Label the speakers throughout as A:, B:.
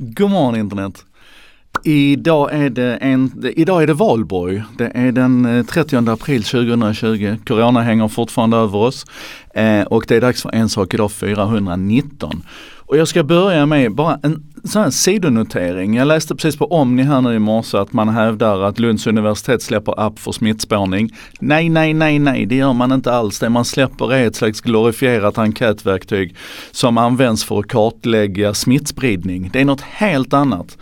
A: God morgon internet! Idag är det, en, idag är det valborg. Det är den eh, 30 april 2020. Corona hänger fortfarande över oss eh, och det är dags för En sak idag 419. Och jag ska börja med bara en sån här sidonotering. Jag läste precis på Omni här nu i morse att man hävdar att Lunds universitet släpper app för smittspårning. Nej, nej, nej, nej, det gör man inte alls. Det man släpper är ett slags glorifierat enkätverktyg som används för att kartlägga smittspridning. Det är något helt annat.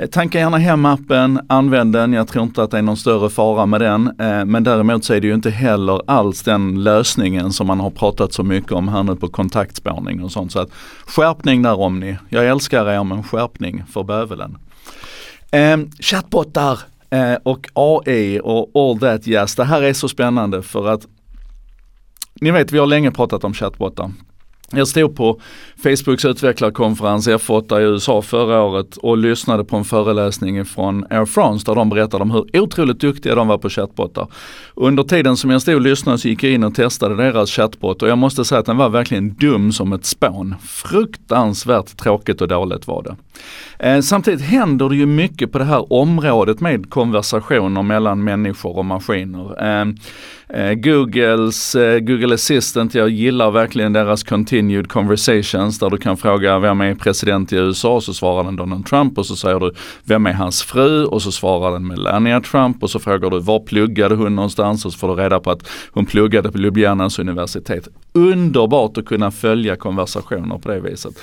A: Eh, tanka gärna hem appen, använd den. Jag tror inte att det är någon större fara med den. Eh, men däremot så är det ju inte heller alls den lösningen som man har pratat så mycket om här nu på kontaktspårning och sånt. Så att skärpning där Omni. Jag älskar er men skärpning för bövelen. Eh, chattbottar eh, och AI och all that yes. Det här är så spännande för att ni vet vi har länge pratat om chattbottar. Jag stod på Facebooks utvecklarkonferens F8 i USA förra året och lyssnade på en föreläsning från Air France där de berättade om hur otroligt duktiga de var på chattbottar. Under tiden som jag stod och lyssnade så gick jag in och testade deras chattbot och jag måste säga att den var verkligen dum som ett spån. Fruktansvärt tråkigt och dåligt var det. Eh, samtidigt händer det ju mycket på det här området med konversationer mellan människor och maskiner. Eh, eh, Googles, eh, Google Assistant, jag gillar verkligen deras continued conversations där du kan fråga vem är president i USA och så svarar den Donald Trump och så säger du vem är hans fru? Och så svarar den Melania Trump och så frågar du var pluggade hon någonstans? Och så får du reda på att hon pluggade på Ljubljanas universitet. Underbart att kunna följa konversationer på det viset.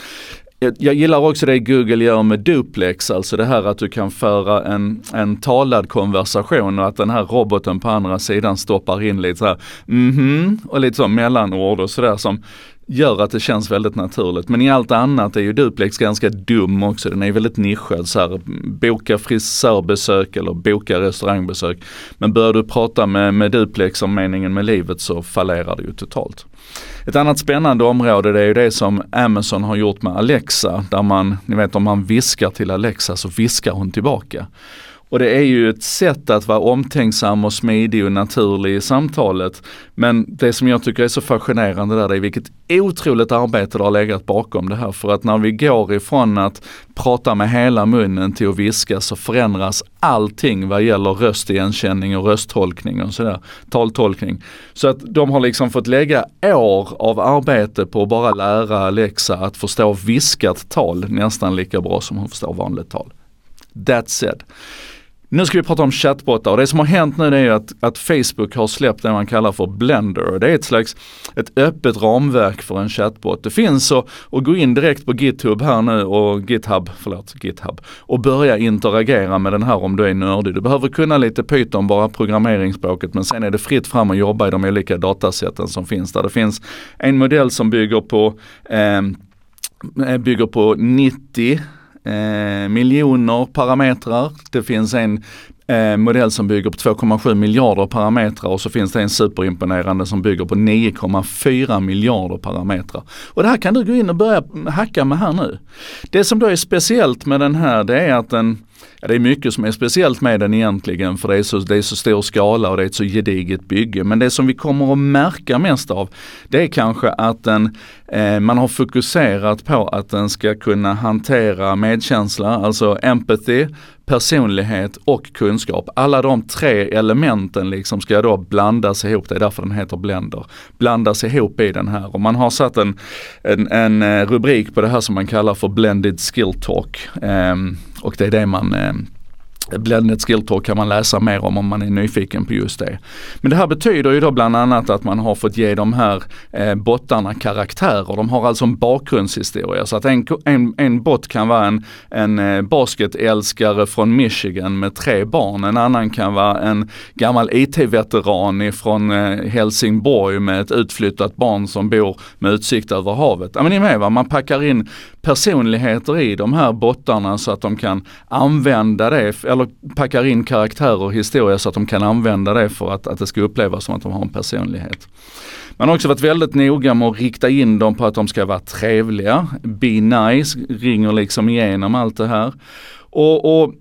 A: Jag, gillar också det Google gör med duplex, alltså det här att du kan föra en, en talad konversation och att den här roboten på andra sidan stoppar in lite så här, mhm, och lite så mellanord och sådär som gör att det känns väldigt naturligt. Men i allt annat är ju duplex ganska dum också. Den är väldigt nischad. Så här, boka frisörbesök eller boka restaurangbesök. Men börjar du prata med, med duplex om meningen med livet så fallerar det ju totalt. Ett annat spännande område det är ju det som Amazon har gjort med Alexa. Där man, ni vet om man viskar till Alexa så viskar hon tillbaka. Och det är ju ett sätt att vara omtänksam och smidig och naturlig i samtalet. Men det som jag tycker är så fascinerande där, det är vilket otroligt arbete det har legat bakom det här. För att när vi går ifrån att prata med hela munnen till att viska så förändras allting vad gäller röstigenkänning och rösttolkning och sådär, taltolkning. Så att de har liksom fått lägga år av arbete på att bara lära Alexa att förstå viskat tal nästan lika bra som hon förstår vanligt tal. That said. Nu ska vi prata om chattbottar och det som har hänt nu är att, att Facebook har släppt det man kallar för Blender. Det är ett slags ett öppet ramverk för en chattbot. Det finns att, att gå in direkt på GitHub här nu och GitHub, förlåt, GitHub och börja interagera med den här om du är nördig. Du behöver kunna lite Python, bara programmeringsspråket, men sen är det fritt fram att jobba i de olika datasätten som finns där. Det finns en modell som bygger på eh, bygger på 90 eh, miljoner parametrar. Det finns en eh, modell som bygger på 2,7 miljarder parametrar och så finns det en superimponerande som bygger på 9,4 miljarder parametrar. Och det här kan du gå in och börja hacka med här nu. Det som då är speciellt med den här det är att den Ja, det är mycket som är speciellt med den egentligen för det är, så, det är så stor skala och det är ett så gediget bygge. Men det som vi kommer att märka mest av det är kanske att den, eh, man har fokuserat på att den ska kunna hantera medkänsla, alltså empathy, personlighet och kunskap. Alla de tre elementen liksom ska då blandas ihop, det är därför den heter Blender. Blandas ihop i den här och man har satt en, en, en eh, rubrik på det här som man kallar för Blended Skill Talk. Um, och det är det man eh, Blended Skill Talk kan man läsa mer om om man är nyfiken på just det. Men det här betyder ju då bland annat att man har fått ge de här eh, bottarna karaktärer. De har alltså en bakgrundshistoria. Så att en, en, en bot kan vara en, en eh, basketälskare från Michigan med tre barn. En annan kan vara en gammal IT-veteran från eh, Helsingborg med ett utflyttat barn som bor med utsikt över havet. Ja men ni är med va, man packar in personligheter i de här bottarna så att de kan använda det, eller packar in karaktärer och historia så att de kan använda det för att, att det ska upplevas som att de har en personlighet. Man har också varit väldigt noga med att rikta in dem på att de ska vara trevliga. Be nice ringer liksom igenom allt det här. Och, och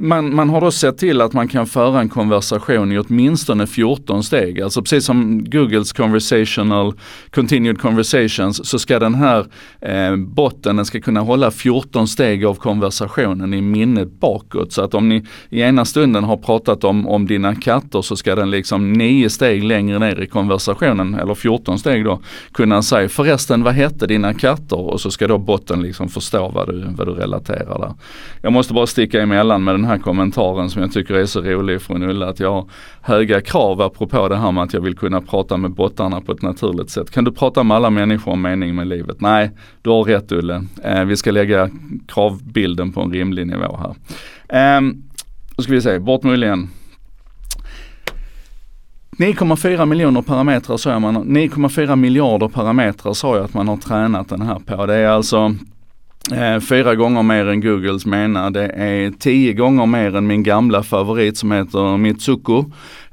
A: man, man har då sett till att man kan föra en konversation i åtminstone 14 steg. Alltså precis som Googles conversational continued conversations så ska den här eh, botten, den ska kunna hålla 14 steg av konversationen i minnet bakåt. Så att om ni i ena stunden har pratat om, om dina katter så ska den liksom nio steg längre ner i konversationen, eller 14 steg då, kunna säga förresten vad hette dina katter? Och så ska då botten liksom förstå vad du, vad du relaterar där. Jag måste bara sticka emellan med den här kommentaren som jag tycker är så rolig från Ulla att jag har höga krav apropå det här med att jag vill kunna prata med bottarna på ett naturligt sätt. Kan du prata med alla människor om mening med livet? Nej, du har rätt Ulle. Eh, vi ska lägga kravbilden på en rimlig nivå här. Eh, då ska vi se, bort med Ulle igen. 9,4 miljoner parametrar sa jag, 9,4 miljarder parametrar sa jag att man har tränat den här på. Det är alltså Eh, fyra gånger mer än Googles menar. Det är tio gånger mer än min gamla favorit som heter Mitsuko.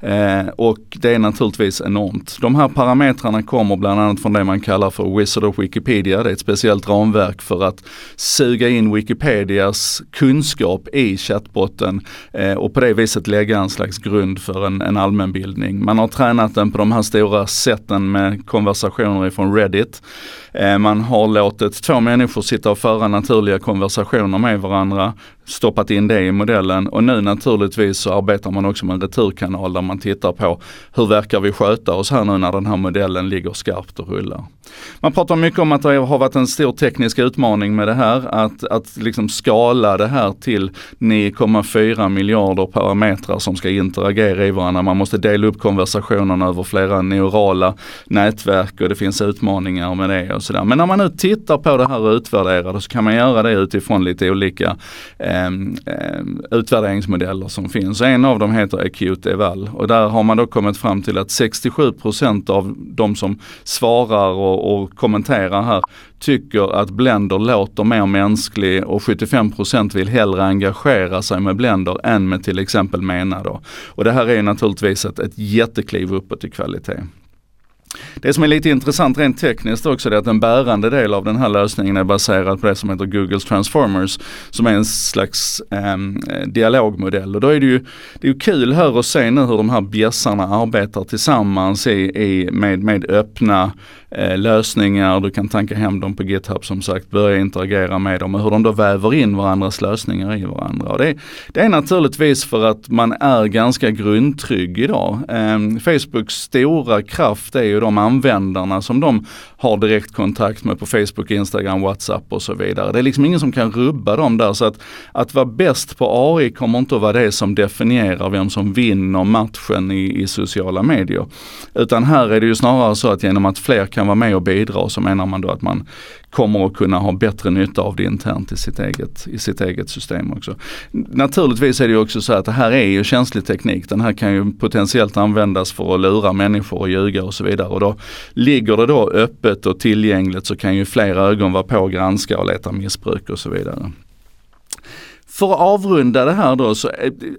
A: Eh, och det är naturligtvis enormt. De här parametrarna kommer bland annat från det man kallar för Wizard of Wikipedia. Det är ett speciellt ramverk för att suga in Wikipedias kunskap i chattbotten eh, och på det viset lägga en slags grund för en, en allmänbildning. Man har tränat den på de här stora sätten med konversationer ifrån Reddit. Eh, man har låtit två människor sitta och föra naturliga konversationer med varandra stoppat in det i modellen och nu naturligtvis så arbetar man också med en returkanal där man tittar på hur verkar vi sköta oss här nu när den här modellen ligger skarpt och rullar. Man pratar mycket om att det har varit en stor teknisk utmaning med det här, att, att liksom skala det här till 9,4 miljarder parametrar som ska interagera i varandra. Man måste dela upp konversationerna över flera neurala nätverk och det finns utmaningar med det och sådär. Men när man nu tittar på det här och utvärderar det så kan man göra det utifrån lite olika eh, eh, utvärderingsmodeller som finns. En av dem heter Acute Eval och där har man då kommit fram till att 67% av de som svarar och, och kommenterar här tycker att Blender låter mer mänsklig och 75% vill hellre engagera sig med Blender än med till exempel Mena då. Och det här är naturligtvis ett, ett jättekliv uppåt i kvalitet. Det som är lite intressant rent tekniskt också är att en bärande del av den här lösningen är baserad på det som heter Googles Transformers som är en slags eh, dialogmodell. Och då är det ju, det är ju kul här att se nu hur de här bjässarna arbetar tillsammans i, i, med, med öppna eh, lösningar. Du kan tanka hem dem på GitHub som sagt, börja interagera med dem och hur de då väver in varandras lösningar i varandra. Och det, det är naturligtvis för att man är ganska grundtrygg idag. Eh, Facebooks stora kraft är ju de användarna som de har direktkontakt med på Facebook, Instagram, WhatsApp och så vidare. Det är liksom ingen som kan rubba dem där så att, att vara bäst på AI kommer inte att vara det som definierar vem som vinner matchen i, i sociala medier. Utan här är det ju snarare så att genom att fler kan vara med och bidra så menar man då att man kommer att kunna ha bättre nytta av det internt i sitt eget, i sitt eget system också. Naturligtvis är det ju också så att det här är ju känslig teknik. Den här kan ju potentiellt användas för att lura människor och ljuga och så vidare. Och då ligger det då öppet och tillgängligt så kan ju flera ögon vara på och granska och leta missbruk och så vidare. För att avrunda det här då så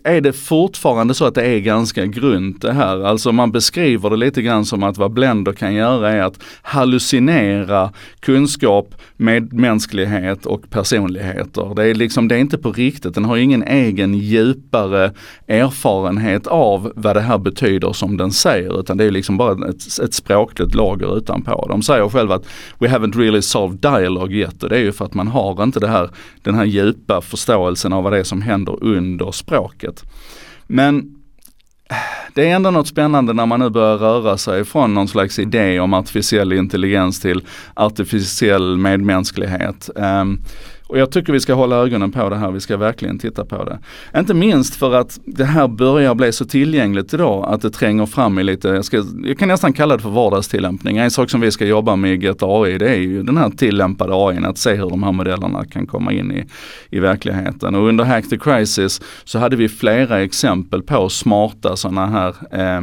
A: är det fortfarande så att det är ganska grunt det här. Alltså man beskriver det lite grann som att vad Blender kan göra är att hallucinera kunskap, medmänsklighet och personligheter. Det är liksom, det är inte på riktigt, den har ingen egen djupare erfarenhet av vad det här betyder som den säger utan det är liksom bara ett, ett språkligt lager utanpå. De säger själva att we haven't really solved dialogue yet och det är ju för att man har inte det här, den här djupa förståelsen upplevelsen av vad det är som händer under språket. Men eh, det är ändå något spännande när man nu börjar röra sig från någon slags idé om artificiell intelligens till artificiell medmänsklighet. Um, och jag tycker vi ska hålla ögonen på det här, vi ska verkligen titta på det. Inte minst för att det här börjar bli så tillgängligt idag att det tränger fram i lite, jag, ska, jag kan nästan kalla det för vardagstillämpning. En sak som vi ska jobba med i Get AI det är ju den här tillämpade AI, att se hur de här modellerna kan komma in i, i verkligheten. Och under Hack the Crisis så hade vi flera exempel på smarta sådana här eh,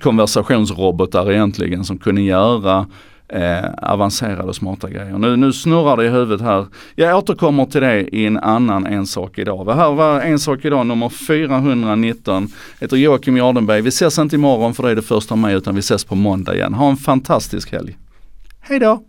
A: konversationsrobotar egentligen som kunde göra eh, avancerade och smarta grejer. Nu, nu snurrar det i huvudet här. Jag återkommer till det i en annan En sak idag. Det här var En sak idag nummer 419. Jag heter Joakim Jardenberg. Vi ses inte imorgon för det är det första maj utan vi ses på måndag igen. Ha en fantastisk helg. Hej då!